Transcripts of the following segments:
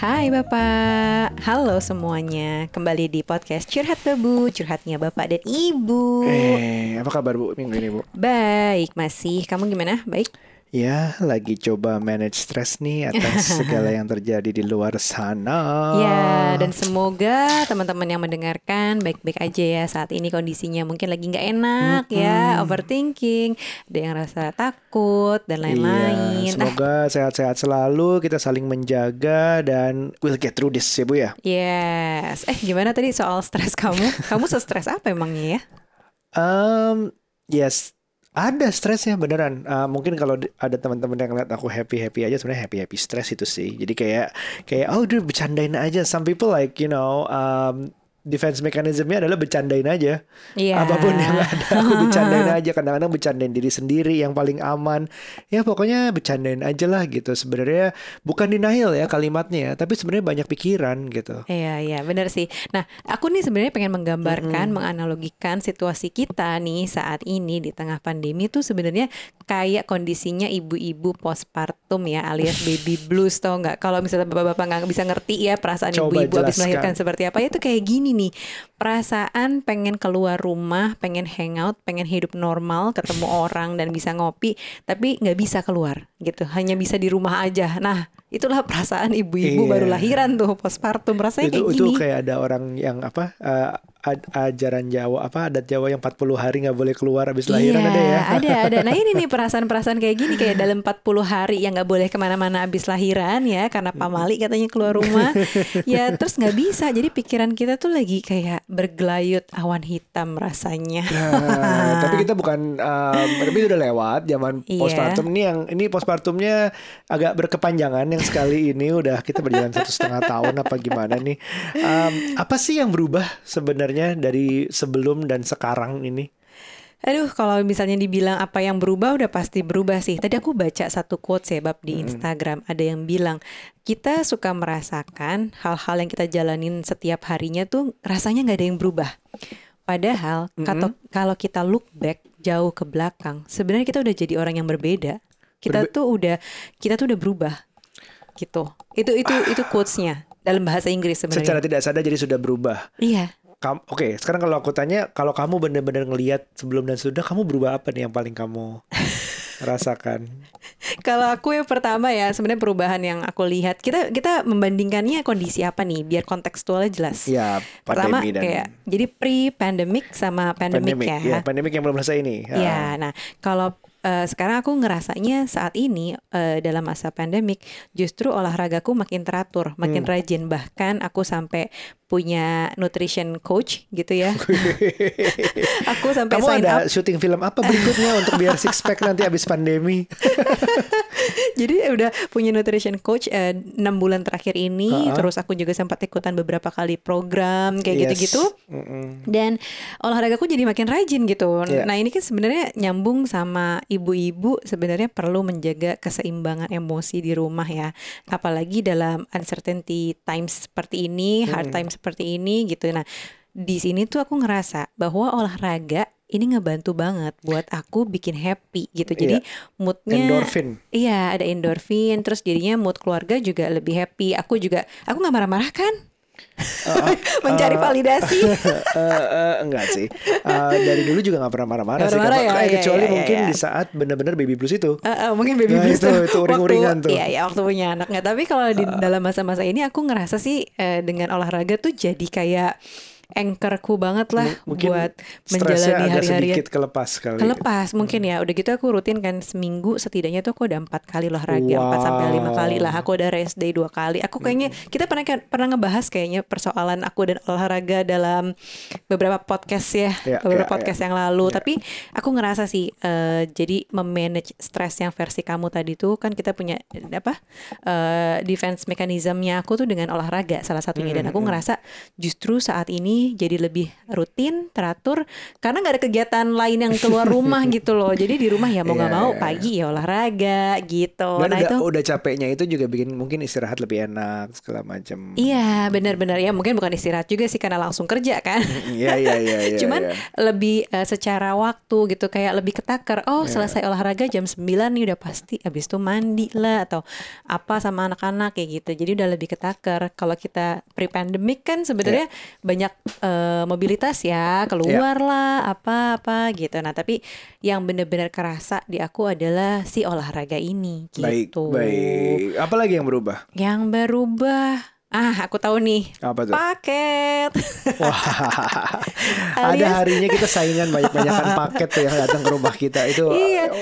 Hai Bapak, halo semuanya. Kembali di podcast Curhat Bebu, curhatnya Bapak dan Ibu. Eh, apa kabar Bu minggu ini Bu? Baik, masih. Kamu gimana? Baik? Ya, lagi coba manage stres nih atas segala yang terjadi di luar sana. Ya, dan semoga teman-teman yang mendengarkan baik-baik aja ya saat ini kondisinya mungkin lagi nggak enak ya, overthinking, ada yang rasa takut dan lain-lain. Iya, semoga sehat-sehat selalu, kita saling menjaga dan we'll get through this ya Bu ya. Yes. Eh, gimana tadi soal stres kamu? Kamu stres apa emangnya ya? Um, yes, ada stresnya beneran. Uh, mungkin kalau ada teman-teman yang lihat aku happy happy aja, sebenarnya happy happy stress itu sih. Jadi kayak kayak oh udah bercandain aja. Some people like you know um, defense mechanismnya adalah bercandain aja. Iya. Apa pun yang ada aku bercandain aja. Kadang-kadang bercandain diri sendiri yang paling aman. Ya pokoknya bercandain aja lah gitu. Sebenarnya bukan denial ya kalimatnya ya, tapi sebenarnya banyak pikiran gitu. Iya, iya, benar sih. Nah, aku nih sebenarnya pengen menggambarkan, menganalogikan situasi kita nih saat ini di tengah pandemi tuh sebenarnya kayak kondisinya ibu-ibu postpartum ya, alias baby blues tau nggak? Kalau misalnya bapak-bapak nggak bisa ngerti ya perasaan ibu-ibu habis melahirkan seperti apa, itu kayak gini nih. Perasaan pengen keluar rumah, pengen hangout, pengen hidup normal, ketemu orang dan bisa ngopi, tapi nggak bisa keluar gitu. Hanya bisa di rumah aja. Nah, itulah perasaan ibu-ibu Iya. baru lahiran tuh postpartum. Rasanya itu kayak itu gini. kayak ada orang yang apa uh, ajaran Jawa apa adat Jawa yang 40 hari nggak boleh keluar habis lahiran iya, ada ya ada ada. Nah ini nih perasaan-perasaan kayak gini kayak dalam 40 hari yang nggak boleh ke mana-mana abis lahiran ya karena pamali katanya keluar rumah. ya terus nggak bisa. Jadi pikiran kita tuh lagi kayak bergelayut awan hitam rasanya. Nah, tapi kita bukan um, tapi udah lewat zaman Iya. postpartum ini yang ini postpartumnya agak berkepanjangan yang sekali ini udah kita berjalan satu setengah tahun apa gimana nih Um, apa sih yang berubah sebenarnya dari sebelum dan sekarang ini Aduh, kalau misalnya dibilang apa yang berubah udah pasti berubah sih. Tadi aku baca satu quotes ya bab di Instagram ada yang bilang kita suka merasakan hal-hal yang kita jalanin setiap harinya tuh rasanya nggak ada yang berubah. Padahal kata- kalau kita look back jauh ke belakang, sebenarnya kita udah jadi orang yang berbeda. Kita tuh udah kita tuh udah berubah gitu. Itu itu itu quotesnya dalam bahasa Inggris sebenarnya. secara tidak sadar jadi sudah berubah Iya. Oke, sekarang kalau aku tanya, kalau kamu benar-benar ngelihat sebelum dan sudah, kamu berubah apa nih yang paling kamu rasakan? Kalau aku yang pertama ya sebenarnya perubahan yang aku lihat kita kita membandingkannya kondisi apa nih biar kontekstualnya jelas. Ya, Pertama dan kayak jadi pre pandemic sama pandemic, pandemic. ya. Ya, pandemic yang belum selesai ini. Ya, nah kalau eh, sekarang aku ngerasanya saat ini eh, dalam masa pandemic justru olahragaku makin teratur, makin Hmm. rajin bahkan aku sampai punya nutrition coach gitu ya. aku sampai Kamu sign ada up syuting film apa berikutnya untuk biar six pack nanti habis pandemi? Jadi udah punya nutrition coach eh, enam bulan terakhir ini, Ha-ha. terus aku juga sempat ikutan beberapa kali program kayak Yes. gitu-gitu. Mm-mm. Dan olahragaku jadi makin rajin gitu. Iya. Nah ini kan sebenarnya nyambung sama ibu-ibu sebenarnya perlu menjaga keseimbangan emosi di rumah ya. Apalagi dalam uncertainty times seperti ini, hard times seperti ini gitu. Nah di sini tuh aku ngerasa bahwa olahraga ini ngebantu banget buat aku bikin happy gitu. Jadi moodnya Endorphin. Iya, ada endorfin, terus jadinya mood keluarga juga lebih happy. Aku juga, aku nggak marah-marah kan? Mencari validasi. Eh, eh, enggak sih. Eh, dari dulu juga nggak pernah marah-marah sih. marah ya? Eh, Iya, kecuali iya, mungkin iya. di saat benar-benar baby blues itu. Eh, eh, mungkin baby Nah, blues itu- tuh itu uring-uringan waktu, tuh. Iya, iya, waktu punya anak nggak. Tapi kalau di dalam masa-masa ini aku ngerasa sih eh, dengan olahraga tuh jadi kayak anchorku banget lah Mungkin buat menjalani agak hari-harian. sedikit kelepas kali. Kelepas mungkin ya. Udah gitu aku rutin kan seminggu setidaknya tuh aku udah empat kali olahraga, empat sampai lima kali lah. Aku udah rest day dua kali. Aku kayaknya kita pernah pernah ngebahas kayaknya persoalan aku dan olahraga dalam beberapa podcast ya, Ya, beberapa ya, podcast yang lalu. Tapi aku ngerasa sih eh, jadi memanage stres yang versi kamu tadi tuh kan kita punya apa eh, defense mechanismnya aku tuh dengan olahraga salah satunya dan aku ngerasa justru saat ini ini jadi lebih rutin, teratur karena nggak ada kegiatan lain yang keluar rumah gitu loh. Jadi di rumah ya mau nggak Iya, mau iya, pagi ya olahraga gitu. Dan nah udah, itu udah capeknya itu juga bikin mungkin istirahat lebih enak segala macam. Iya benar-benar ya mungkin bukan istirahat juga sih karena langsung kerja kan. Iya iya iya. iya, Cuman iya. lebih eh, secara waktu gitu kayak lebih ketaker. Oh selesai olahraga jam 9 nih udah pasti abis itu mandi lah atau apa sama anak-anak kayak gitu. Jadi udah lebih ketaker. Kalau kita pre-pandemic kan sebenarnya banyak eh, mobilitas ya keluar lah apa-apa gitu. Nah tapi yang benar-benar kerasa di aku adalah si olahraga ini baik gitu. baik. Apalagi yang berubah? Yang berubah. Ah, aku tahu nih. Apa tuh? Paket. Wah, ada Alias- harinya kita saingan banyak-banyakan paket tuh yang datang ke rumah kita itu. Iya.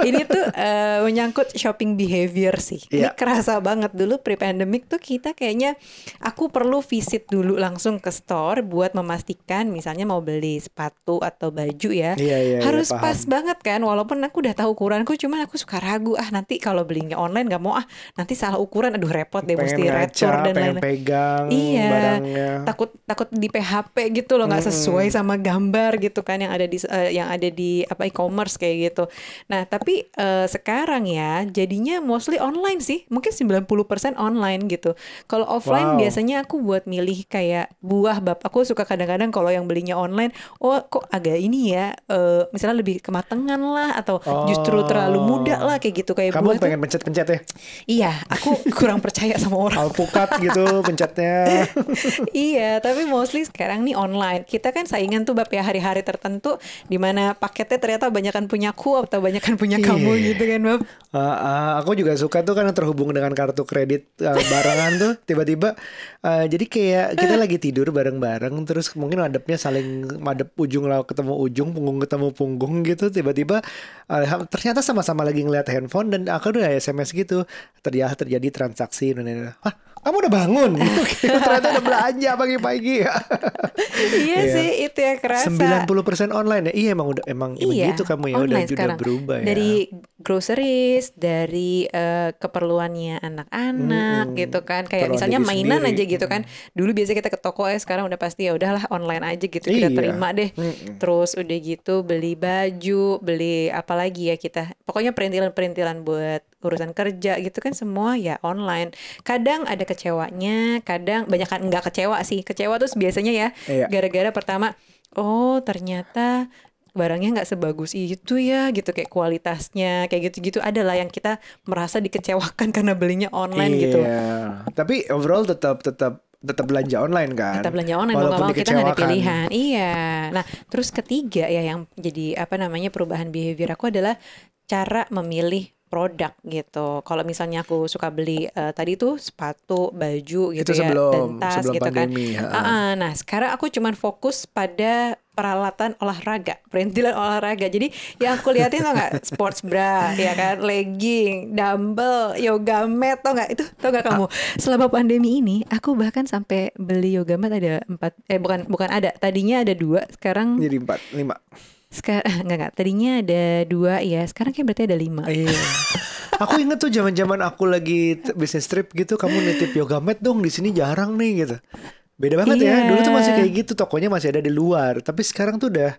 Ini tuh eh, menyangkut shopping behavior sih. Ini Iya. kerasa banget dulu pre-pandemic tuh kita kayaknya aku perlu visit dulu langsung ke store buat memastikan misalnya mau beli sepatu atau baju ya. Iya, iya, iya, Harus paham. pas banget kan walaupun aku udah tahu ukuranku cuman aku suka ragu ah nanti kalau belinya online nggak mau ah nanti salah ukuran aduh repot deh mesti pengen retur ngaca, dan pengen lain-lain. pegang Iya, barangnya. takut takut di PHP gitu loh nggak sesuai sama gambar gitu kan yang ada di eh, yang ada di apa e-commerce kayak gitu. Nah, tapi eh, sekarang ya jadinya mostly online sih. Mungkin 90% online gitu. Kalau offline Wow. biasanya aku buat milih kayak buah bab. Aku suka kadang-kadang kalau yang belinya online, oh kok agak ini ya eh, misalnya lebih kematangan lah atau justru terlalu muda lah kayak gitu kayak Kamu buah tuh. pengen pencet-pencet ya? Iya, aku kurang percaya sama orang. Alpukat gitu pencetnya. iya, tapi mostly sekarang nih online. Kita kan saingan tuh bab ya hari-hari tertentu di mana paketnya ternyata banyakan punyaku atau banyakan punya kamu Iya. gitu kan, Bab. Ah, ah, aku juga suka tuh kan terhubung dengan kartu kredit ah, barengan tuh tiba-tiba ah, jadi kayak kita lagi tidur bareng-bareng terus mungkin madepnya saling madep ujung lah ketemu ujung punggung ketemu punggung gitu tiba-tiba ah, ternyata sama-sama lagi ngeliat handphone dan aku udah SMS gitu terjadi terjadi transaksi dan. Wah, kamu udah bangun gitu. ternyata udah belanja pagi-pagi ya. iya Iya. sih, itu yang kerasa. 90% online ya. Iya emang udah emang Iya, begitu kamu ya udah online udah sekarang. berubah ya. Dari groceries, dari eh, keperluannya anak-anak Mm-mm. gitu kan. Kayak misalnya mainan sendiri. aja gitu kan. Dulu biasa kita ke toko ya, sekarang udah pasti ya udahlah online aja gitu kita Iya. terima deh. Mm-mm. Terus udah gitu beli baju, beli apa lagi ya kita. Pokoknya perintilan-perintilan buat urusan kerja gitu kan semua ya online. Kadang ada kecewanya, kadang banyak kan nggak kecewa sih. Kecewa tuh biasanya ya Iya. gara-gara pertama oh ternyata barangnya nggak sebagus itu ya gitu kayak kualitasnya kayak gitu-gitu adalah yang kita merasa dikecewakan karena belinya online gitu. Iya. Tapi overall tetap tetap tetap belanja online kan. Kita belanja online mau Walaupun mau kita nggak ada pilihan. Iya. Nah terus ketiga ya yang jadi apa namanya perubahan behavior aku adalah cara memilih produk gitu. Kalau misalnya aku suka beli eh, tadi tuh sepatu, baju gitu Itu ya sebelum- dan tas sebelum gitu pandemi, kan. ha. Ah, ah. nah sekarang aku cuman fokus pada peralatan olahraga, perintilan olahraga. Jadi yang aku liatin tau nggak sports bra, ya kan, legging, dumbbell, yoga mat, tau nggak itu, tau nggak kamu? Selama pandemi ini, aku bahkan sampai beli yoga mat ada empat, eh bukan bukan ada, tadinya ada dua, sekarang Jadi empat lima. sekarang nggak nggak, tadinya ada dua ya, sekarang kayak berarti ada lima. Iya. aku inget tuh zaman-zaman aku lagi bisnis trip gitu, kamu nitip yoga mat dong di sini jarang nih gitu. Beda banget ya. Iya. Dulu tuh masih kayak gitu, tokonya masih ada di luar. Tapi sekarang tuh udah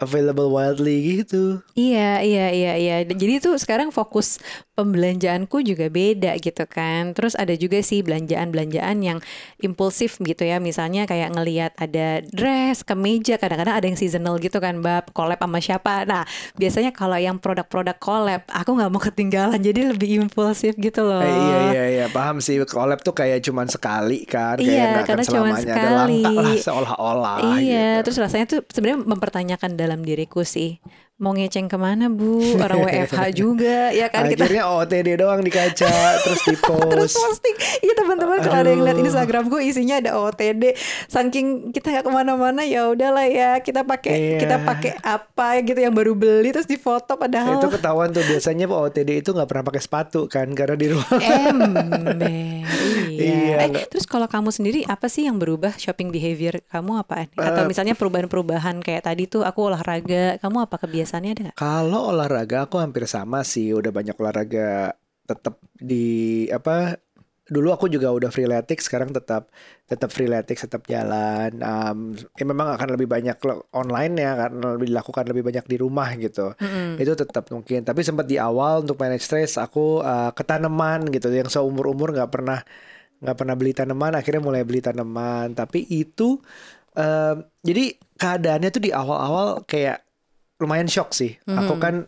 available wildly gitu. Iya, iya, iya, iya. Jadi tuh sekarang fokus pembelanjaanku juga beda gitu kan. Terus ada juga sih belanjaan-belanjaan yang impulsif gitu ya. Misalnya kayak ngelihat ada dress, kemeja, kadang-kadang ada yang seasonal gitu kan, Bab, collab sama siapa. Nah, biasanya kalau yang produk-produk collab, aku nggak mau ketinggalan. Jadi lebih impulsif gitu loh. Eh, iya iya iya paham sih collab tuh kayak cuman sekali kan kayak Iya, akan karena cuman selamanya ada sekali. langkah lah seolah-olah Iya, gitu. terus rasanya tuh sebenarnya mempertanyakan dalam diriku sih. Mau ngeceng ke mana bu? Orang WFH juga, ya kan kita Akhirnya OTD doang di kaca terus di terus post. posting iya teman-teman kalau ada yang lihat. Instagram gue isinya ada OTD saking kita nggak ke mana-mana ya udahlah ya kita pakai Iya. kita pakai apa gitu yang baru beli terus difoto padahal Itu ketahuan tuh biasanya Pak OTD itu nggak pernah pakai sepatu kan karena di ruang. ember iya, Iya, eh, terus kalau kamu sendiri apa sih yang berubah shopping behavior kamu apaan atau Eh, misalnya perubahan-perubahan kayak tadi tuh aku olahraga kamu apa kebiasaannya ada nggak? Kalau olahraga aku hampir sama sih, udah banyak olahraga tetap di apa dulu aku juga udah freeletics sekarang tetap tetap freeletics tetap jalan um, ya memang akan lebih banyak online ya karena lebih dilakukan lebih banyak di rumah gitu. Itu tetap mungkin tapi sempat di awal untuk manage stress aku uh, ke tanaman gitu yang seumur umur nggak pernah nggak pernah beli tanaman akhirnya mulai beli tanaman. Tapi itu um, jadi keadaannya tuh di awal-awal kayak lumayan shock sih aku kan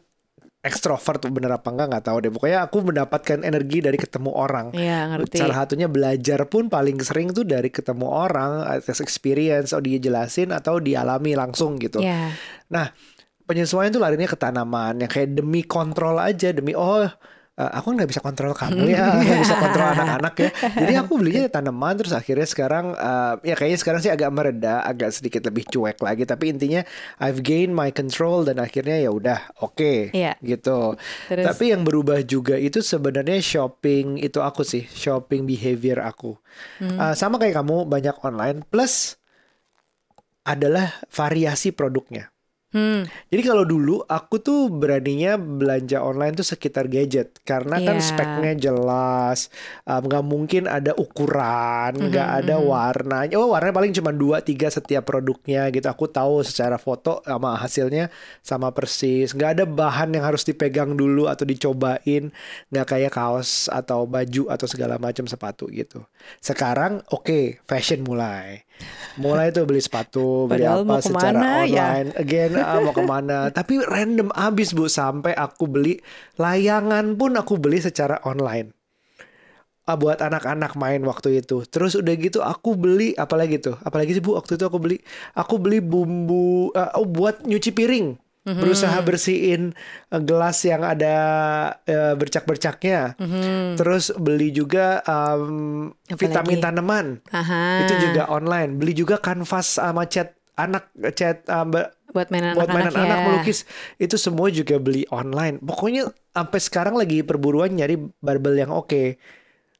ekstrovert bener apa enggak nggak tahu deh pokoknya aku mendapatkan energi dari ketemu orang Iya ngerti. Salah satunya belajar pun paling sering tuh dari ketemu orang, atas experience, atau dia jelasin atau dialami langsung gitu. Iya. Nah, penyesuaian tuh larinya ke tanaman yang kayak demi kontrol aja, demi oh eh, aku nggak bisa kontrol kamu ya, nggak bisa kontrol anak-anak ya. Jadi aku belinya tanaman terus akhirnya sekarang eh, ya kayaknya sekarang sih agak mereda, agak sedikit lebih cuek lagi. Tapi intinya I've gained my control dan akhirnya ya udah oke Iya. gitu. Terus? Tapi yang berubah juga itu sebenarnya shopping itu aku sih, shopping behavior aku. Hmm. Uh, sama kayak kamu banyak online plus adalah variasi produknya. Hmm. Jadi kalau dulu aku tuh beraninya belanja online tuh sekitar gadget karena kan Iya. speknya jelas, um, nggak mungkin ada ukuran, nggak ada warna. Oh warnanya paling cuma dua tiga setiap produknya gitu. Aku tahu secara foto sama hasilnya sama persis. Nggak ada bahan yang harus dipegang dulu atau dicobain. Nggak kayak kaos atau baju atau segala macam sepatu gitu. Sekarang oke fashion mulai. Mulai tuh beli sepatu, beli Padahal apa secara ke mana? Ya? online. Again ah, mau ke mana? Tapi random abis bu sampai aku beli layangan pun aku beli secara online. Ah, buat anak-anak main waktu itu. Terus udah gitu aku beli apalagi tuh? Apalagi sih bu waktu itu aku beli? Aku beli bumbu ah, oh buat nyuci piring Mhm. berusaha bersihin eh, gelas yang ada eh, bercak-bercaknya terus beli juga um. Apalagi? vitamin tanaman Aha. itu juga online beli juga kanvas sama cat anak cat um, buat mainan buat anak-anak mainan anak ya. melukis itu semua juga beli online pokoknya sampai sekarang lagi perburuan nyari barbel yang oke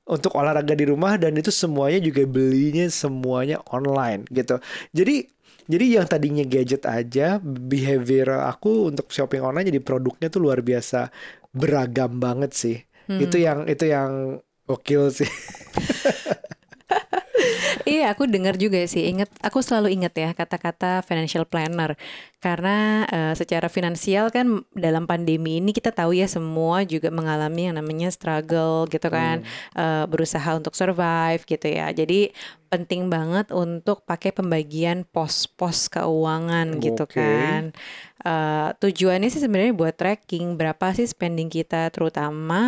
untuk olahraga di rumah dan itu semuanya juga belinya semuanya online gitu jadi jadi yang tadinya gadget aja behavior aku untuk shopping online jadi produknya tuh luar biasa beragam banget sih itu yang itu yang gokil sih Iya, aku dengar juga sih. Ingat, aku selalu ingat ya kata-kata financial planner. Karena eh, secara finansial kan dalam pandemi ini kita tahu ya semua juga mengalami yang namanya struggle gitu kan, Eh, berusaha untuk survive gitu ya. Jadi penting banget untuk pakai pembagian pos-pos keuangan gitu Oke. kan. Eh, tujuannya sih sebenarnya buat tracking berapa sih spending kita terutama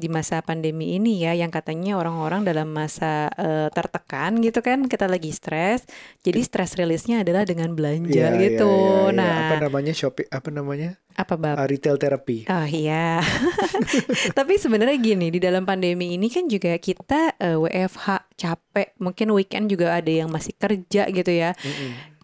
di masa pandemi ini ya yang katanya orang-orang dalam masa eh, tertekan gitu kan kita lagi stres jadi stress release-nya adalah dengan belanja Iya, gitu. iya, iya, iya. nah. Apa namanya shopping apa namanya? Apa bab? Uh, retail therapy. Oh iya, tapi sebenarnya gini di dalam pandemi ini kan juga kita eh, WFH capek, mungkin weekend juga ada yang masih kerja gitu ya.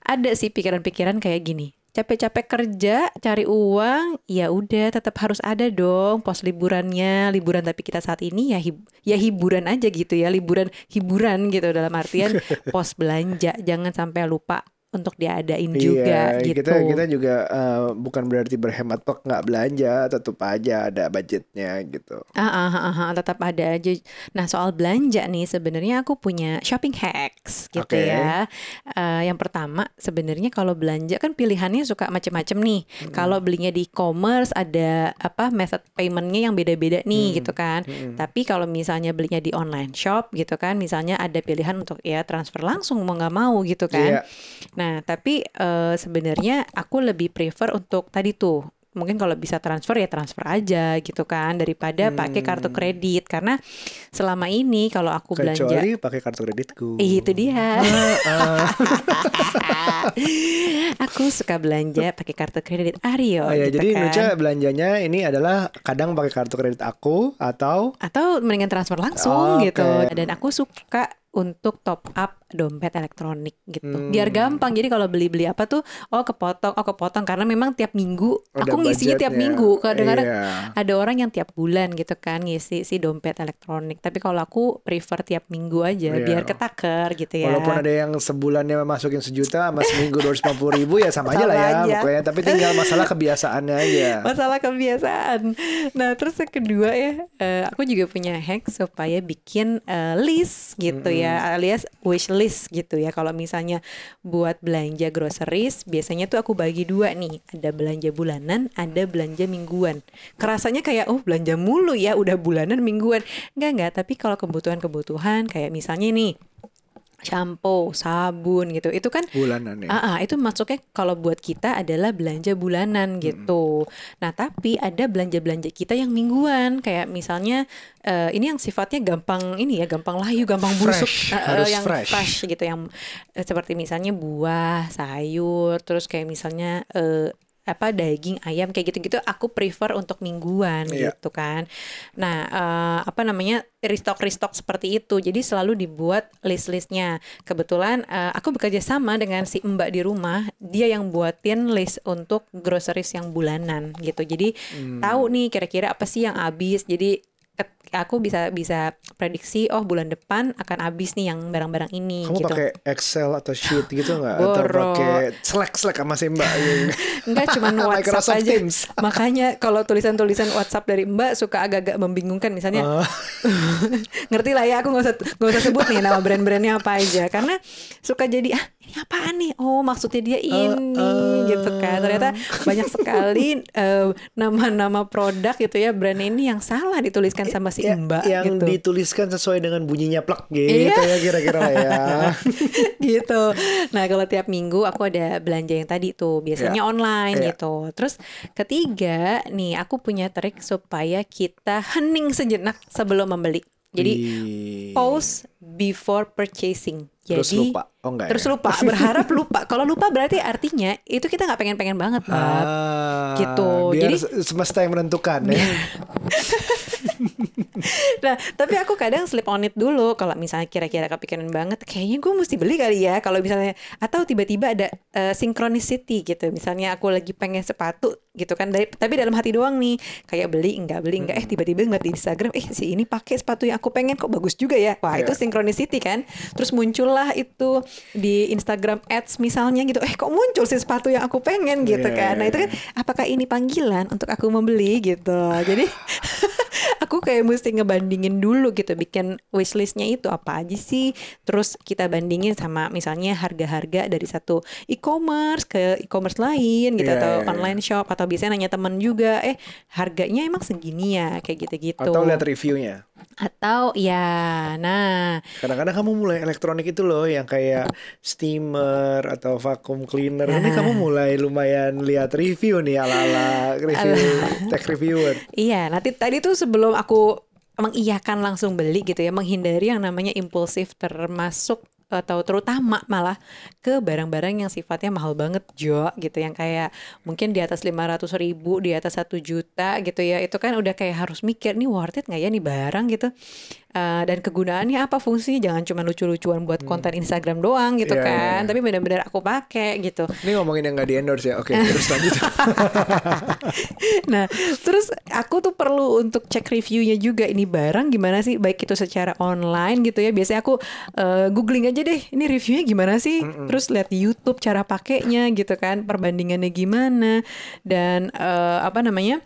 Ada sih pikiran-pikiran kayak gini, capek-capek kerja cari uang, ya udah tetap harus ada dong pos liburannya, liburan tapi kita saat ini ya hib- ya hiburan aja gitu ya, liburan hiburan gitu dalam artian pos belanja, jangan sampai lupa untuk diadain juga iya, gitu. kita kita juga uh, bukan berarti berhemat kok nggak belanja tetap aja ada budgetnya gitu Ah, ah, ah, ah, tetap ada aja. Nah, soal belanja nih, sebenarnya aku punya shopping hacks gitu Oke. ya. Eh, yang pertama, sebenarnya kalau belanja kan pilihannya suka macam-macam nih. Kalau belinya di e-commerce ada apa method paymentnya yang beda-beda nih gitu kan. Tapi kalau misalnya belinya di online shop gitu kan, misalnya ada pilihan untuk ya transfer langsung mau nggak mau gitu kan. Iya. Nah, tapi eh, sebenarnya aku lebih prefer untuk tadi tuh mungkin kalau bisa transfer ya transfer aja gitu kan daripada pakai kartu kredit karena selama ini kalau aku belanja kecuali pakai kartu kreditku itu dia. aku suka belanja pakai kartu kredit Ario Oh ya, gitu jadi kan. Nucha belanjanya ini adalah kadang pakai kartu kredit aku atau atau mendingan transfer langsung Oke. gitu. Dan aku suka untuk top up dompet elektronik gitu. Hmm. Biar gampang. Jadi kalau beli-beli apa tuh oh kepotong, oh kepotong karena memang tiap minggu Ada aku ngisinya tiap budgetnya. minggu. Kadang-kadang Iya. ada orang yang tiap bulan gitu kan ngisi si dompet elektronik. Tapi kalau aku prefer tiap minggu aja Iya. biar ketaker gitu ya. Walaupun ada yang sebulannya masukin sejuta sama seminggu dua ribu ya sama, aja lah ya aja. pokoknya. Tapi tinggal masalah kebiasaannya aja. masalah kebiasaan. Nah, terus yang kedua ya, eh, aku juga punya hack supaya bikin eh, list gitu ya, alias wish list gitu ya. Kalau misalnya buat belanja groceries, biasanya tuh aku bagi dua nih, ada belanja bulanan, ada belanja mingguan. Kerasanya kayak oh belanja mulu ya, udah bulanan mingguan. Enggak enggak, tapi kalau kebutuhan-kebutuhan kayak misalnya nih shampoo, sabun gitu. Itu kan Bulanan ya. Ah, ah, itu masuknya kalau buat kita adalah belanja bulanan gitu. Nah, tapi ada belanja-belanja kita yang mingguan, kayak misalnya eh, ini yang sifatnya gampang ini ya, gampang layu, gampang busuk, Fresh, eh, harus yang fresh. gitu, yang eh, seperti misalnya buah, sayur, terus kayak misalnya eh, apa daging ayam kayak gitu-gitu aku prefer untuk mingguan Iya. gitu kan. Nah, eh, apa namanya? restock restock seperti itu. Jadi selalu dibuat list-listnya. Kebetulan eh, aku bekerja sama dengan si Mbak di rumah, dia yang buatin list untuk groceries yang bulanan gitu. Jadi Hmm. tahu nih kira-kira apa sih yang habis. Jadi ket- aku bisa bisa prediksi oh bulan depan akan habis nih yang barang-barang ini Kamu gitu. pakai Excel atau sheet gitu nggak? Atau pakai Slack Slack sama si Mbak? Enggak cuma WhatsApp Microsoft aja. Teams. Makanya kalau tulisan-tulisan WhatsApp dari Mbak suka agak-agak membingungkan misalnya Oh. ngerti lah ya aku nggak usah nggak usah sebut nih nama brand-brandnya apa aja karena suka jadi ah ini apaan nih oh maksudnya dia ini eh. gitu kan ternyata banyak sekali eh, nama-nama produk gitu ya brand ini yang salah dituliskan sama si Ya, Mbak yang gitu dituliskan sesuai dengan bunyinya plek gitu Iya. ya kira-kira ya. gitu. Nah kalau tiap minggu aku ada belanja yang tadi tuh biasanya Iya. online Iya. gitu. Terus ketiga nih aku punya trik supaya kita hening sejenak sebelum membeli. Jadi Wih. pause before purchasing. Terus Jadi lupa. Oh enggak terus ya? lupa berharap lupa. Kalau lupa berarti artinya itu kita nggak pengen-pengen banget, Bab. Ah, Gitu. Biar Jadi- se- semesta yang menentukan ya. Nah, tapi aku kadang slip on it dulu kalau misalnya kira-kira kepikiran banget, kayaknya gue mesti beli kali ya. Kalau misalnya atau tiba-tiba ada eh, synchronicity gitu. Misalnya aku lagi pengen sepatu gitu kan, dari, tapi dalam hati doang nih, kayak beli enggak beli enggak, eh tiba-tiba ngeliat di Instagram, eh si ini pakai sepatu yang aku pengen kok bagus juga ya. Wah, itu Iya. synchronicity kan. Terus muncullah itu di Instagram Ads misalnya gitu, eh kok muncul sih sepatu yang aku pengen gitu Iya, kan. Nah, iya, itu kan apakah ini panggilan untuk aku membeli gitu. Jadi aku kayak mesti ngebandingin dulu gitu bikin wishlistnya itu apa aja sih terus kita bandingin sama misalnya harga-harga dari satu e-commerce ke e-commerce lain gitu Iya, atau iya, iya. online shop atau biasanya nanya temen juga eh harganya emang segini ya kayak gitu-gitu Atau lihat reviewnya. atau ya nah Kadang-kadang kamu mulai elektronik itu loh yang kayak steamer atau vacuum cleaner. Ini kamu mulai lumayan lihat review nih ala-ala review tech reviewer. Iya, nanti tadi tuh sebelum aku mengiyakan langsung beli gitu ya, menghindari yang namanya impulsif termasuk atau terutama malah ke barang-barang yang sifatnya mahal banget Jo gitu. Yang kayak mungkin di atas 500 ribu di atas satu juta gitu ya. Itu kan udah kayak harus mikir nih worth it nggak ya nih barang? gitu Eh, dan kegunaannya apa fungsinya jangan cuma lucu-lucuan buat konten Instagram doang gitu Iya, kan iya. tapi benar-benar aku pakai gitu Ini ngomongin yang nggak di endorse ya. Oke, terus lanjut. Nah, terus aku tuh perlu untuk cek reviewnya juga ini barang gimana sih, baik itu secara online gitu ya. Biasanya aku eh, googling aja deh, ini reviewnya gimana sih. Terus lihat di YouTube cara pakainya gitu kan, perbandingannya gimana dan eh, apa namanya?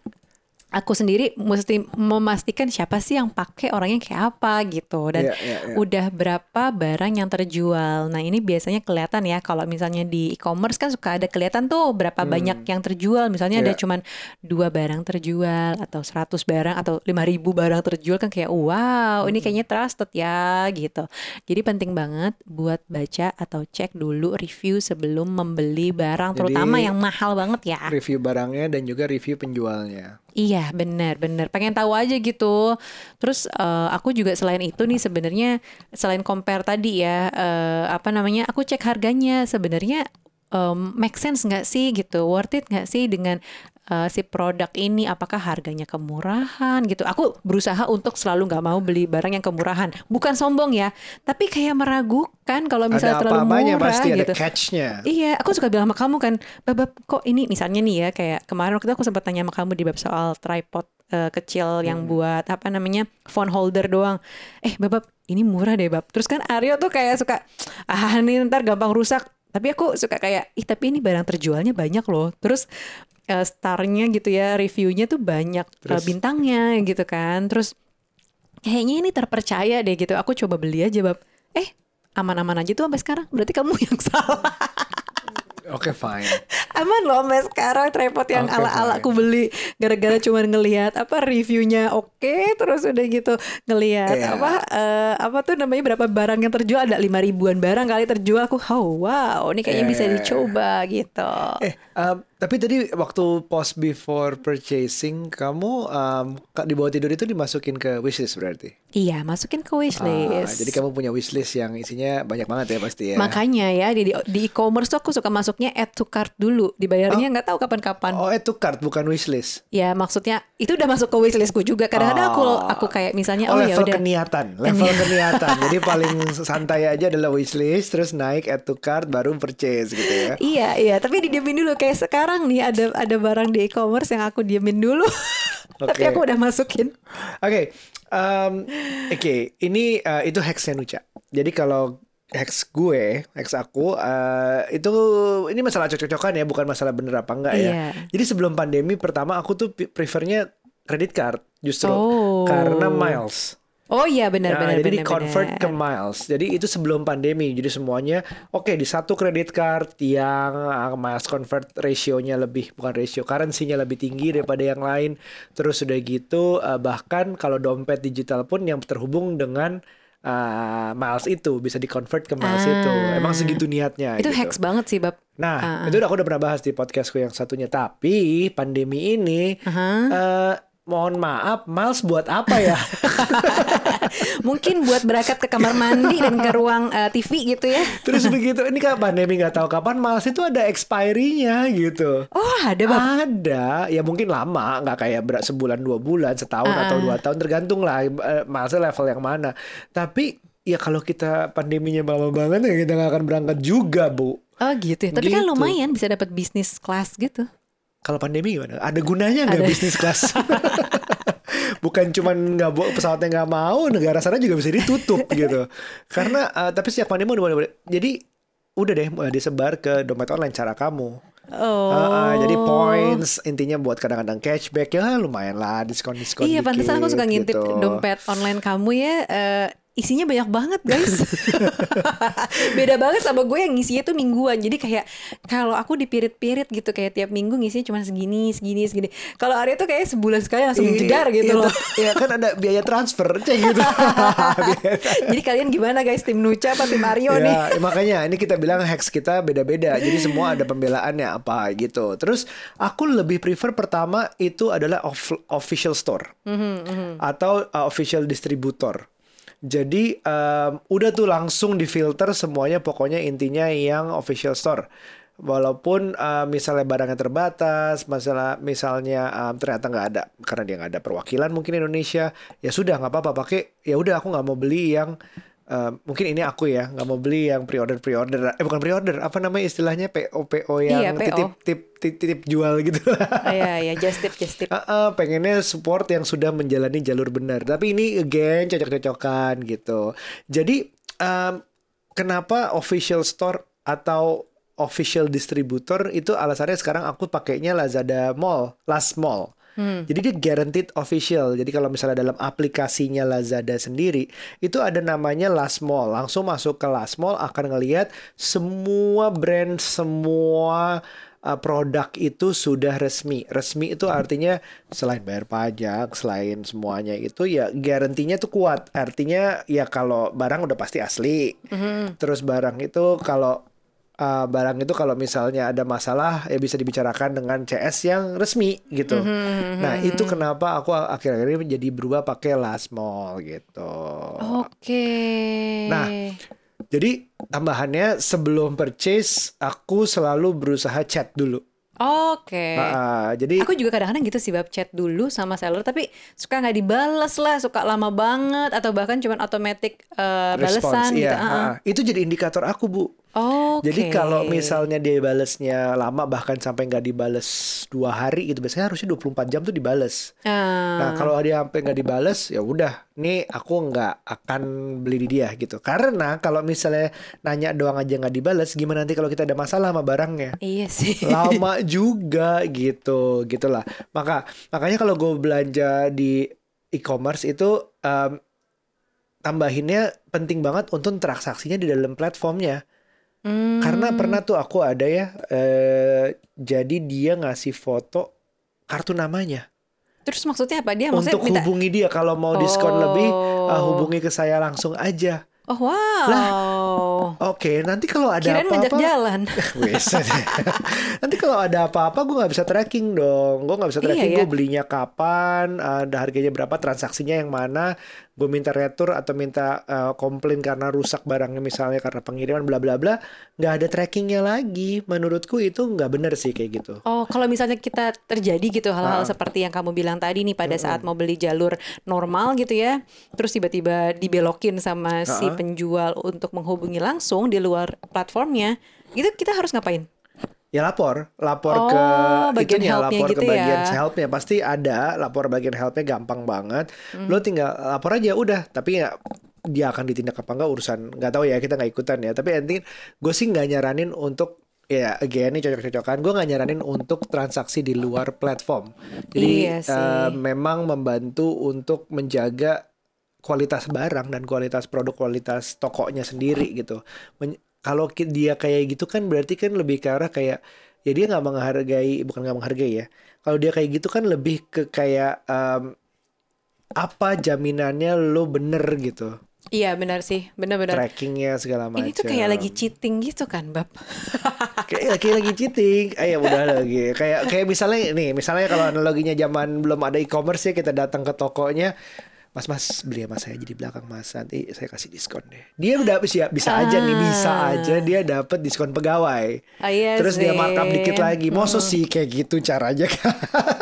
Aku sendiri mesti memastikan siapa sih yang pakai orangnya kayak apa gitu dan Iya, iya, iya. udah berapa barang yang terjual. Nah, ini biasanya kelihatan ya kalau misalnya di e-commerce kan suka ada kelihatan tuh berapa banyak yang terjual. Misalnya ada Iya. cuman dua barang terjual atau 100 barang atau 5000 barang terjual kan kayak wow, ini kayaknya trusted ya gitu. Jadi penting banget buat baca atau cek dulu review sebelum membeli barang terutama Jadi- yang mahal banget ya. review barangnya dan juga review penjualnya. Iya benar benar. Pengen tahu aja gitu. Terus eh, aku juga selain itu nih sebenarnya selain compare tadi ya eh, apa namanya aku cek harganya. Sebenarnya em, make sense nggak sih gitu? Worth it nggak sih dengan eh, si produk ini apakah harganya kemurahan gitu. Aku berusaha untuk selalu nggak mau beli barang yang kemurahan. Bukan sombong ya, tapi kayak meragukan kalau misalnya ada terlalu apa-apanya murah pasti gitu. ada catch-nya. Iya, aku suka bilang sama kamu kan, Babab kok ini misalnya nih ya kayak kemarin waktu itu aku sempat tanya sama kamu di bab soal tripod eh, kecil yang buat apa namanya phone holder doang. Eh, Babab ini murah deh Bab. Terus kan Aryo tuh kayak suka ah ini ntar gampang rusak. Tapi aku suka kayak ih tapi ini barang terjualnya banyak loh. Terus eh, starnya gitu ya reviewnya tuh banyak eh, Terus? bintangnya gitu kan. Terus kayaknya ini terpercaya deh gitu. Aku coba beli aja Bab. Eh aman-aman aja tuh sampai sekarang. Berarti kamu yang salah. Oke, fine. Aman loh sampai sekarang tripod yang Oke, ala-ala aku beli gara-gara cuma ngelihat apa reviewnya oke terus udah gitu ngelihat Iya. apa eh, apa tuh namanya berapa barang yang terjual ada lima ribuan barang kali terjual aku oh wow ini kayaknya bisa Iya. dicoba gitu. Eh, um, tapi tadi waktu post before purchasing, kamu um, di bawah tidur itu dimasukin ke wishlist berarti? Iya masukin ke Ah, wishlist. jadi kamu punya wishlist yang isinya banyak banget ya pasti ya. Makanya ya di di e-commerce tuh aku suka masuknya add to cart dulu dibayarnya nggak tahu kapan-kapan. Oh, itu card bukan wishlist. Ya maksudnya itu udah masuk ke wishlistku juga. Kadang-kadang aku Oh. aku kayak misalnya Oh, oh, ya level udah keniatan, level keniatan. Jadi paling santai aja adalah wishlist, terus naik add to cart, baru purchase gitu ya. Iya iya tapi didiemin dulu kayak sekarang nih ada ada barang di e-commerce yang aku diemin dulu tapi Oke. aku udah masukin Oke, um, oke, ini uh, itu hacksnya Nuca. Jadi kalau hacks gue, hacks aku, uh, itu ini masalah cocok-cocokan ya, bukan masalah bener apa enggak ya. Iya. Jadi sebelum pandemi pertama aku tuh prefernya credit card justru Oh. karena miles. Oh iya benar Nah, benar jadi benar di convert benar. ke miles. Jadi itu sebelum pandemi. Jadi semuanya oke di satu credit card yang uh, miles convert ratio-nya lebih bukan ratio, currency-nya lebih tinggi daripada yang lain. Terus udah gitu uh, bahkan kalau dompet digital pun yang terhubung dengan uh, miles itu bisa di convert ke miles Ah. itu. Emang segitu niatnya itu gitu. hacks banget sih bab Nah, Ah, itu udah aku udah pernah bahas di podcastku yang satunya. Tapi pandemi ini Aha. eh, mohon maaf, miles buat apa ya? mungkin buat berangkat ke kamar mandi dan ke ruang eh, TV gitu ya Terus begitu, ini kan pandemi nggak tahu kapan Miles itu ada expiry-nya gitu. oh ada bab Ada, ya mungkin lama, nggak kayak berat sebulan dua bulan, setahun Ah. atau dua tahun tergantung lah eh, Milesnya level yang mana. Tapi ya kalau kita pandeminya lama banget ya kita nggak akan berangkat juga bu. oh gitu ya tapi kan Gitu. lumayan bisa dapat bisnis kelas gitu Kalau pandemi gimana? Ada gunanya nggak bisnis kelas? Bukan cuman nggak pesawatnya nggak mau, negara sana juga bisa ditutup gitu. Karena eh, tapi sejak pandemi udah mulai, jadi udah deh mulai disebar ke dompet online cara kamu. oh Ah, ah, jadi points intinya buat kadang-kadang cashback ya lumayan lah diskon-diskon Iya, pantesan aku suka ngintip gitu. dompet online kamu ya. eh, isinya banyak banget guys. Beda banget sama gue yang ngisinya tuh mingguan. Jadi kayak kalau aku dipirit-pirit gitu kayak tiap minggu ngisinya cuma segini, segini, segini. Kalau Arya tuh kayak sebulan sekali langsung Iya, jedar gitu iya, loh. Iya kan ada biaya transfer cek gitu. Jadi kalian gimana guys tim Nuca apa tim Aryo nih? Ya, makanya ini kita bilang hacks kita beda-beda. Jadi semua ada pembelaannya apa gitu. Terus aku lebih prefer pertama itu adalah off- official store Mhm, atau uh, official distributor. Jadi um, udah tuh langsung difilter semuanya pokoknya intinya yang official store. Walaupun uh, misalnya barangnya terbatas, masalah misalnya um, ternyata nggak ada karena dia nggak ada perwakilan mungkin Indonesia, ya sudah nggak apa-apa pakai. Ya udah aku nggak mau beli yang uh, mungkin ini aku ya nggak mau beli yang pre-order pre-order. Eh bukan pre-order, apa namanya istilahnya PO PO yang Iya, PO. titip tip titip, titip jual gitu. Oh, Iya, iya, just tip, just tip. Ah, ah, pengennya support yang sudah menjalani jalur benar. Tapi ini again cocok-cocokan gitu. Jadi um, kenapa official store atau official distributor itu alasannya sekarang aku pakainya Lazada Mall, Last Mall. Jadi dia guaranteed official. Jadi kalau misalnya dalam aplikasinya Lazada sendiri itu ada namanya Last Mall. Langsung masuk ke Last Mall akan ngelihat semua brand, semua uh, produk itu sudah resmi. Resmi itu artinya selain bayar pajak, selain semuanya itu ya garantinya tuh kuat. Artinya ya kalau barang udah pasti asli. Terus barang itu kalau uh, barang itu kalau misalnya ada masalah ya bisa dibicarakan dengan CS yang resmi gitu. Nah, itu kenapa aku akhir-akhir ini jadi berubah pakai last mall gitu. Oke. Nah, Jadi tambahannya sebelum purchase aku selalu berusaha chat dulu Oke. Ah, jadi Aku juga kadang-kadang gitu sih bab chat dulu sama seller tapi suka nggak dibales lah, suka lama banget atau bahkan cuman automatic eh, respons, balesan gitu. iya, Ah, ah. ah. itu jadi indikator aku bu. Oke. Jadi kalau misalnya dia balesnya lama bahkan sampai nggak dibales dua hari gitu biasanya harusnya 24 jam tuh dibales. Ah, Nah kalau dia sampai nggak dibales ya udah, nih aku nggak akan beli di dia gitu. Karena kalau misalnya nanya doang aja nggak dibales, gimana nanti kalau kita ada masalah sama barangnya? iya sih. Lama juga gitu, gitulah. Maka makanya kalau gue belanja di e-commerce itu em, tambahinnya penting banget untuk transaksinya di dalam platformnya. Hmm. Karena pernah tuh aku ada ya, eh, jadi dia ngasih foto kartu namanya Terus maksudnya apa dia maksudnya untuk minta hubungi dia kalau mau diskon lebih, Oh. hubungi ke saya langsung aja. Oh wow. Oke, nanti kalau ada Kirain ngajak apa-apa, jalan. Nanti kalau ada apa-apa gue nggak bisa tracking dong. Gue nggak bisa Iya, tracking ya. gue belinya kapan, ada harganya berapa, transaksinya yang mana. Gue minta retur atau minta eh, komplain karena rusak barangnya misalnya karena pengiriman bla bla bla. Nggak ada trackingnya lagi. Menurutku itu nggak bener sih kayak gitu. Oh, kalau misalnya kita terjadi gitu hal-hal Ah. seperti yang kamu bilang tadi nih pada saat mau beli jalur normal gitu ya, terus tiba-tiba dibelokin sama si Ah. penjual untuk menghubungi langsung di luar platformnya, itu kita harus ngapain? Ya lapor, lapor Oh, ke bagian itunya, lapor gitu ke bagian ya. helpnya pasti ada, lapor bagian helpnya gampang banget. Hmm. Lo tinggal lapor aja udah, tapi ya dia akan ditindak apa enggak urusan nggak tahu ya kita nggak ikutan ya. Tapi nanti gue sih nggak nyaranin untuk ya again ini cocok-cocokan. Gue nggak nyaranin untuk transaksi di luar platform. Jadi Iya sih. eh, memang membantu untuk menjaga kualitas barang dan kualitas produk kualitas tokonya sendiri gitu. Men- kalau dia kayak gitu kan berarti kan lebih ke arah kayak ya dia nggak menghargai bukan nggak menghargai ya. Kalau dia kayak gitu kan lebih ke kayak em, apa jaminannya lo bener gitu Iya benar sih, benar-benar. trackingnya segala macam. Ini tuh kayak lagi cheating gitu kan, Bab? kayak, kayak lagi cheating. Eh ya udah lagi. Kayak kayak misalnya nih, misalnya kalau analoginya zaman belum ada e-commerce ya kita datang ke tokonya Mas Mas beli sama saya jadi belakang Mas nanti saya kasih diskon deh. Dia udah bisa bisa aja nih bisa Ah. aja dia dapat diskon pegawai. Ah, iya Terus dia sih. markup dikit lagi. Masa sih kayak gitu caranya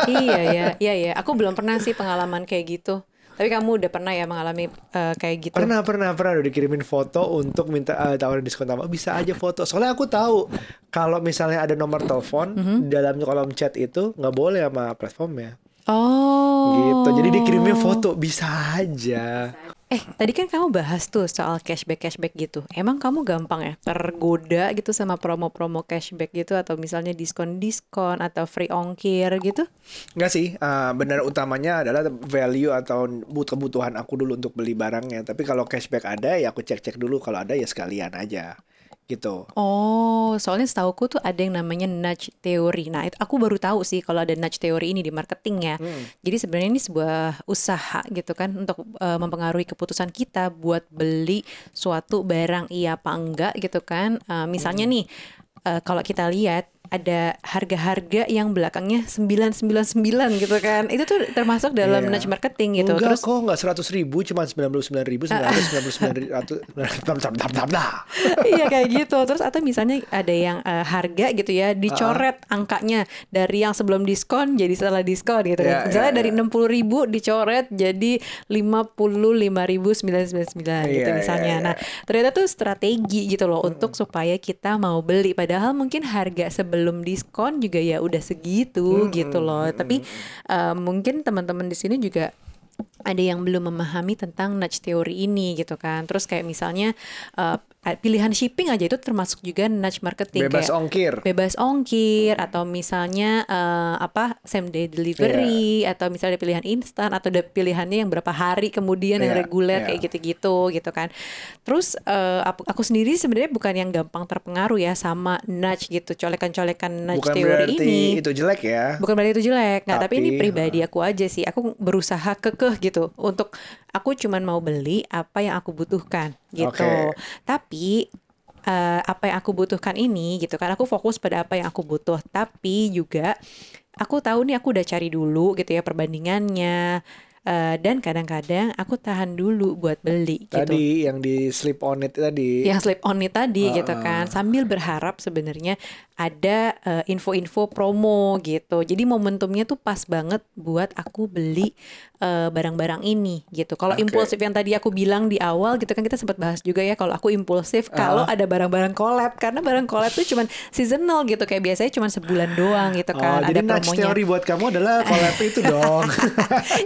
iya ya, iya ya. Aku belum pernah sih pengalaman kayak gitu. Tapi kamu udah pernah ya mengalami eh, kayak gitu? Pernah pernah pernah udah dikirimin foto untuk minta eh, tawarin diskon tambah bisa aja foto. Soalnya aku tahu kalau misalnya ada nomor telepon Mhm. di dalam kolom chat itu nggak boleh sama platformnya. Oh. Gitu. Jadi dikirimin foto bisa aja. Eh, tadi kan kamu bahas tuh soal cashback-cashback gitu. Emang kamu gampang ya tergoda gitu sama promo-promo cashback gitu atau misalnya diskon-diskon atau free ongkir gitu? Enggak sih, eh, benar utamanya adalah value atau but- kebutuhan aku dulu untuk beli barangnya. Tapi kalau cashback ada ya aku cek-cek dulu kalau ada ya sekalian aja. Gitu. Oh, soalnya setauku tuh ada yang namanya nudge theory. Nah, itu aku baru tahu sih kalau ada nudge theory ini di marketing ya. Jadi sebenarnya ini sebuah usaha gitu kan untuk eh, mempengaruhi keputusan kita buat beli suatu barang iya apa enggak gitu kan. Eh, misalnya nih eh, kalau kita lihat ada harga-harga yang belakangnya 999 gitu kan. Itu tuh termasuk dalam Iya. nudge marketing gitu. Enggak Terus kok enggak 100 ribu cuma 99 ribu 999 ratus iya kayak gitu. Terus atau misalnya ada yang eh, harga gitu ya dicoret angkanya dari yang sebelum diskon jadi setelah diskon gitu Iya, kan. Misalnya iya, dari enam puluh ribu dicoret jadi lima puluh lima ribu sembilan sembilan sembilan gitu Iya, misalnya. iya, iya. Nah ternyata tuh strategi gitu loh untuk supaya kita mau beli. Padahal mungkin harga sebelum diskon juga ya udah segitu gitu loh. Tapi eh, mungkin teman-teman di sini juga ada yang belum memahami tentang nudge theory ini gitu kan. Terus kayak misalnya uh, pilihan shipping aja itu termasuk juga nudge marketing Bebas kayak ongkir. bebas ongkir atau misalnya uh, apa same day delivery Iya. atau misalnya pilihan instan atau ada pilihannya yang berapa hari kemudian yang Iya, reguler iya. kayak gitu-gitu gitu kan. Terus uh, aku, aku sendiri sebenarnya bukan yang gampang terpengaruh ya sama nudge gitu, colekan-colekan nudge Bukan berarti ini. itu jelek ya. Bukan berarti itu jelek, nggak. Tapi, ini Tapi, pribadi aku aja sih. Aku berusaha kekeh gitu untuk aku cuman mau beli apa yang aku butuhkan gitu. Oke. Tapi eh, apa yang aku butuhkan ini gitu kan, aku fokus pada apa yang aku butuh. Tapi juga aku tahu nih aku udah cari dulu gitu ya perbandingannya. Eh, dan kadang-kadang aku tahan dulu buat beli gitu. Tadi yang di slip on it tadi. Yang slip on it tadi Ah, gitu kan, sambil berharap sebenarnya ada eh, info-info promo gitu. Jadi momentumnya tuh pas banget buat aku beli eh, barang-barang ini gitu. Kalau Oke. impulsif yang tadi aku bilang di awal gitu kan kita sempat bahas juga ya kalau aku impulsif kalau Ah. ada barang-barang collab karena barang collab tuh cuman seasonal gitu kayak biasanya cuman sebulan doang gitu Oh, kan jadi ada nudge promonya. teori buat kamu adalah collab itu dong.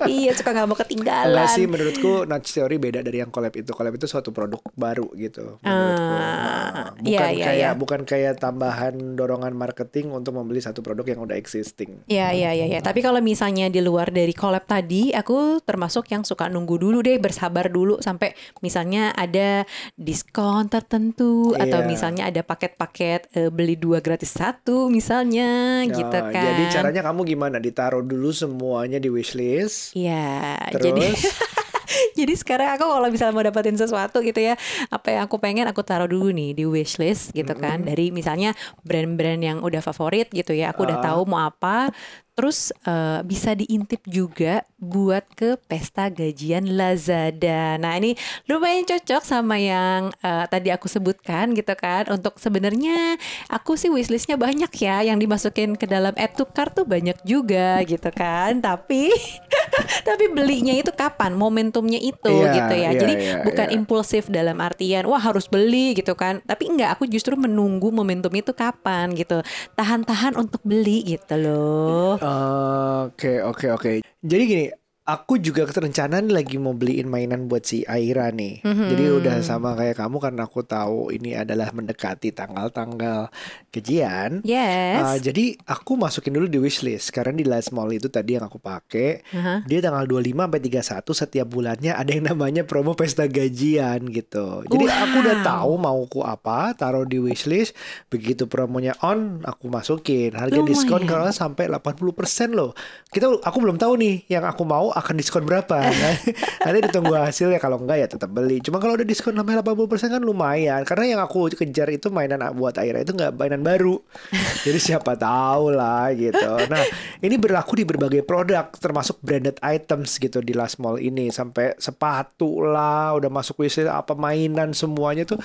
iya suka nggak mau ketinggalan. Enggak sih menurutku nudge teori beda dari yang collab itu. Collab itu suatu produk baru gitu menurutku. Ah, bukan iya, kayak iya. bukan kayak tambahan dorongan marketing untuk membeli satu produk yang udah existing. Iya iya iya ya. Tapi kalau misalnya di luar dari collab tadi, aku termasuk yang suka nunggu dulu deh, bersabar dulu sampai misalnya ada diskon tertentu atau Iya. misalnya ada paket-paket eh, beli dua gratis satu misalnya gitu Oh, kan. Jadi caranya kamu gimana? Ditaruh dulu semuanya di wishlist. Iya, Terus jadi jadi sekarang aku kalau misalnya mau dapetin sesuatu gitu ya, apa yang aku pengen aku taruh dulu nih di wishlist gitu kan. Dari misalnya brand-brand yang udah favorit gitu ya, aku udah Ah. tahu mau apa. Terus eh, bisa diintip juga buat ke pesta gajian Lazada. Nah ini lumayan cocok sama yang eh, tadi aku sebutkan gitu kan. Untuk sebenarnya aku sih wishlistnya banyak ya, yang dimasukin ke dalam add to cart tuh banyak juga gitu kan. Tapi tapi belinya itu kapan? Momentumnya itu Iya, gitu ya. iya, Jadi iya, bukan iya. impulsif dalam artian wah harus beli gitu kan. Tapi enggak, aku justru menunggu momentum itu kapan gitu. Tahan-tahan untuk beli gitu loh. Oke oke oke. Jadi gini, aku juga kerencanaan lagi mau beliin mainan buat si Aira nih. Mhm. Jadi udah sama kayak kamu karena aku tahu ini adalah mendekati tanggal-tanggal gajian. Yes. Ah, jadi aku masukin dulu di wishlist karena di last mall itu tadi yang aku pakai Aha. dia tanggal 25 sampai 31 setiap bulannya ada yang namanya promo pesta gajian gitu. Jadi aku udah Wow. tahu mauku apa, taruh di wishlist. Begitu promonya on, aku masukin. Harga diskon Lumayan. kalau sampai 80% loh. Kita aku belum tahu nih yang aku mau akan diskon berapa. Nanti ditunggu hasilnya kalau enggak ya tetap beli. Cuma kalau udah diskon sampai 80% kan lumayan. Karena yang aku kejar itu mainan buat Aira itu nggak mainan baru. Jadi siapa tahu lah gitu. Nah, ini berlaku di berbagai produk termasuk branded items gitu di Last Mall ini sampai sepatu lah, udah masuk wishlist apa mainan semuanya tuh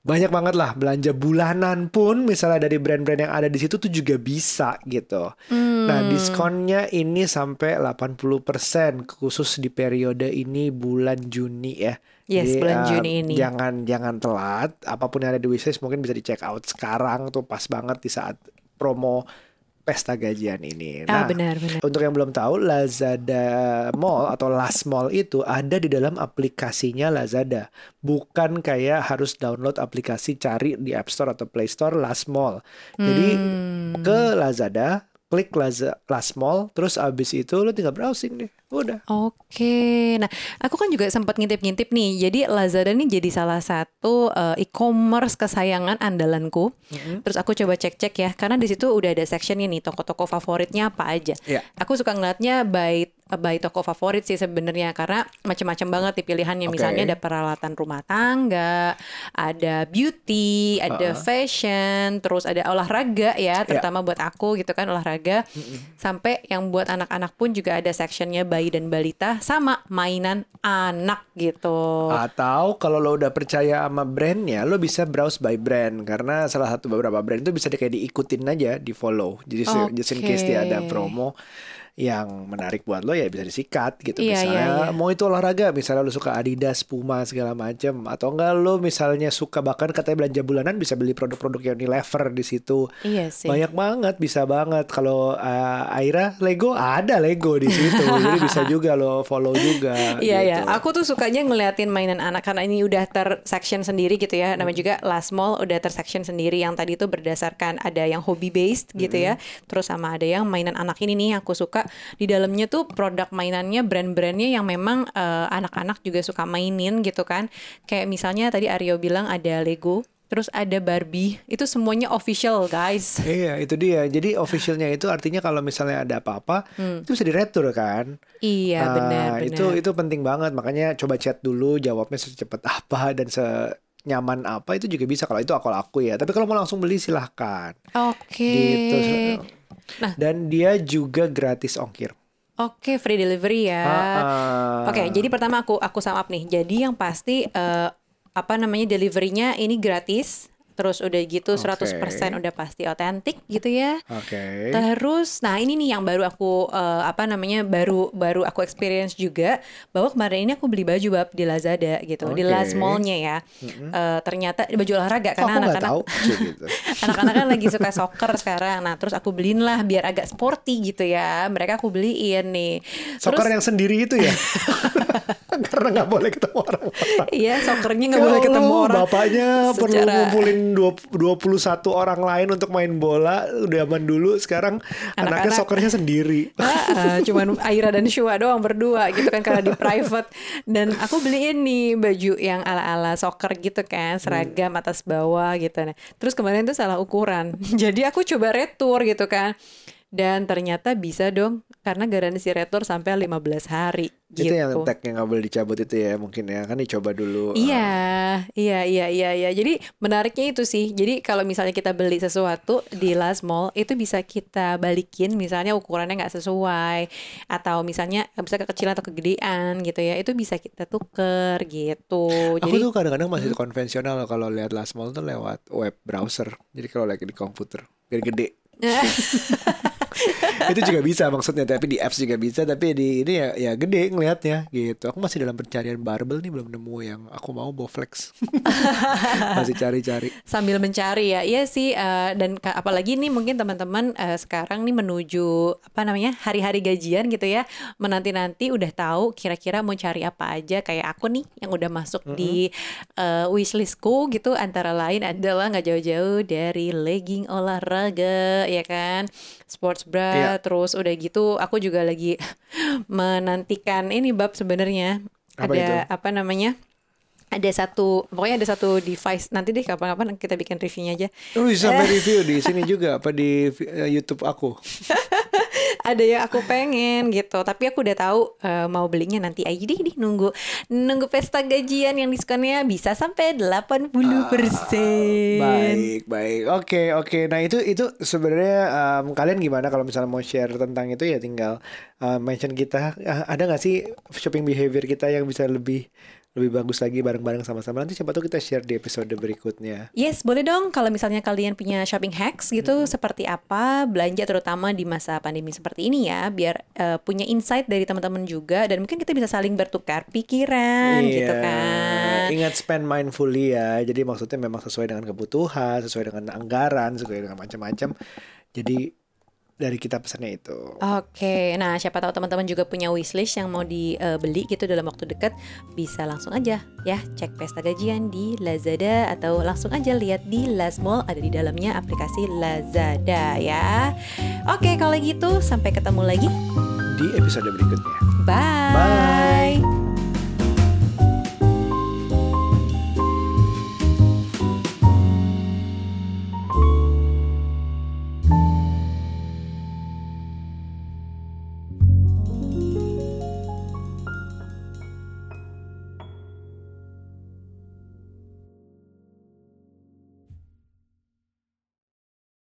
banyak banget lah belanja bulanan pun misalnya dari brand-brand yang ada di situ tuh juga bisa gitu. Nah, diskonnya ini sampai 80% khusus di periode ini bulan Juni ya. Yes, bulan eh, Juni ini. Jangan jangan telat. Apa pun yang ada di wishlist mungkin bisa di check out sekarang tuh pas banget di saat promo pesta gajian ini. Ah Nah, benar benar. untuk yang belum tahu, Lazada Mall atau Last Mall itu ada di dalam aplikasinya Lazada. Bukan kayak harus download aplikasi cari di App Store atau Play Store Last Mall. Jadi Hmm. ke Lazada, klik Laza, Last Mall, terus abis itu lo tinggal browsing deh. Udah. Oke, nah aku kan juga sempat ngintip-ngintip nih. Jadi Lazada nih jadi salah satu eh, e-commerce kesayangan andalanku. Terus aku coba cek-cek ya, karena di situ udah ada sectionnya nih toko-toko favoritnya apa aja. Iya. Aku suka ngeliatnya by by toko favorit sih sebenarnya karena macam-macam banget nih pilihannya. Oke. Misalnya ada peralatan rumah tangga, ada beauty, ada fashion, terus ada olahraga ya, terutama buat aku gitu kan olahraga. Sampai yang buat anak-anak pun juga ada sectionnya bayi dan balita sama mainan anak gitu. Atau kalau lo udah percaya sama brandnya, lo bisa browse by brand karena salah satu beberapa brand itu bisa di- kayak diikutin aja, di follow. Jadi se- just in case dia ada promo yang menarik buat lo ya bisa disikat gitu. Iya, misalnya iya, iya. mau itu olahraga, misalnya lo suka Adidas, Puma segala macem, atau enggak lo misalnya suka bahkan katanya belanja bulanan bisa beli produk-produk yang Unilever di situ. Iya sih. Banyak banget, bisa banget. Kalau uh, Aira Lego ada Lego di situ, jadi bisa juga lo follow juga. Iya ya, gitu. aku tuh sukanya ngeliatin mainan anak karena ini udah tersection sendiri gitu ya. Namanya juga Last Mall udah tersection sendiri yang tadi itu berdasarkan ada yang hobby based gitu ya. Terus sama ada yang mainan anak ini nih aku suka di dalamnya tuh produk mainannya brand-brandnya yang memang eh, anak-anak juga suka mainin gitu kan. Kayak misalnya tadi Aryo bilang ada Lego, terus ada Barbie. Itu semuanya official guys. Iya, itu dia. Jadi officialnya itu artinya kalau misalnya ada apa-apa, itu bisa diretur kan. Iya Nah, benar benar. Itu itu penting banget. Makanya coba chat dulu jawabnya secepat apa dan senyaman apa itu juga bisa kalau itu aku aku ya. Tapi kalau mau langsung beli silahkan. Oke. Gitu. Nah. Dan dia juga gratis ongkir. Oke, free delivery ya. Oke, jadi pertama aku aku sum up nih. Jadi yang pasti eh, apa namanya deliverynya ini gratis. Terus udah gitu 100% udah pasti otentik gitu ya. Oke. Terus, nah ini nih yang baru aku eh, apa namanya baru baru aku experience juga bahwa kemarin ini aku beli baju bab di Lazada gitu di Oke. Last Mall-nya ya. Eh, ternyata baju olahraga Oh, karena anak-anak gitu. anak-anak kan lagi suka soccer sekarang. Nah terus aku beliin lah biar agak sporty gitu ya. Mereka aku beliin nih. Soccer Terus yang sendiri itu ya? Karena nggak boleh ketemu orang. iya soccernya nggak boleh ketemu orang. Bapaknya perlu secara- ngumpulin dua- 21 orang lain untuk main bola. Udah zaman dulu, sekarang anaknya Anak-anak- soccernya sendiri. Ah, ah, cuman Aira dan Shua doang berdua gitu kan karena di private dan aku beliin nih baju yang ala-ala soccer gitu kan seragam atas bawah gitu nah terus kemarin tuh salah ukuran jadi aku coba retur gitu kan dan ternyata bisa dong karena garansi retur sampai 15 hari gitu Itu yang tagnya nggak boleh dicabut itu ya mungkin ya. Kan dicoba dulu. Iya, iya, iya, iya, iya. Jadi menariknya itu sih. Jadi kalau misalnya kita beli sesuatu di Last Mall itu bisa kita balikin, misalnya ukurannya nggak sesuai, atau misalnya bisa kekecilan atau kegedean gitu ya, itu bisa kita tuker gitu. Aku Jadi tuh kadang-kadang masih konvensional loh kalau lihat last mall tuh lewat web browser. Jadi kalau lagi di komputer biar gede. itu juga bisa maksudnya tapi di apps juga bisa tapi di ini ya ya gede ngelihatnya gitu. Aku masih dalam pencarian barbel nih belum nemu yang aku mau Bowflex. Masih cari-cari. Sambil mencari ya, iya sih. eh, dan apalagi nih mungkin teman-teman eh, sekarang nih menuju apa namanya hari-hari gajian gitu ya, menanti-nanti udah tahu kira-kira mau cari apa aja. Kayak aku nih yang udah masuk di eh, wishlistku gitu, antara lain adalah nggak jauh-jauh dari legging olahraga, ya kan, sports bra, Iya. terus udah gitu aku juga lagi menantikan ini bab sebenarnya. Ada itu? apa namanya? Ada satu pokoknya ada satu device. Nanti deh kapan-kapan kita bikin reviewnya aja. Wih sampai review di sini juga apa di eh, YouTube aku ada yang aku pengen gitu tapi aku udah tahu eh, mau belinya nanti aja deh nih nunggu nunggu pesta gajian yang diskonnya bisa sampai 80% Baik, baik. Oke, oke. Nah, itu itu sebenarnya em, kalian gimana kalau misalnya mau share tentang itu ya tinggal em, mention kita. Ah, Ada nggak sih shopping behavior kita yang bisa lebih lebih bagus lagi bareng-bareng sama-sama. Nanti siapa tahu kita share di episode berikutnya. Yes, boleh dong kalau misalnya kalian punya shopping hacks gitu seperti apa belanja terutama di masa pandemi seperti ini ya biar eh, punya insight dari teman-teman juga dan mungkin kita bisa saling bertukar pikiran gitu Iya. kan. Ingat spend mindfully ya. Jadi maksudnya memang sesuai dengan kebutuhan, sesuai dengan anggaran, sesuai dengan macam-macam. Jadi dari kita pesannya itu. Oke, nah siapa tahu teman-teman juga punya wishlist yang mau dibeli gitu dalam waktu dekat, bisa langsung aja ya cek pesta gajian di Lazada atau langsung aja lihat di Last Mall ada di dalamnya aplikasi Lazada ya. Oke, kalau gitu sampai ketemu lagi. Di episode berikutnya. Bye. Bye.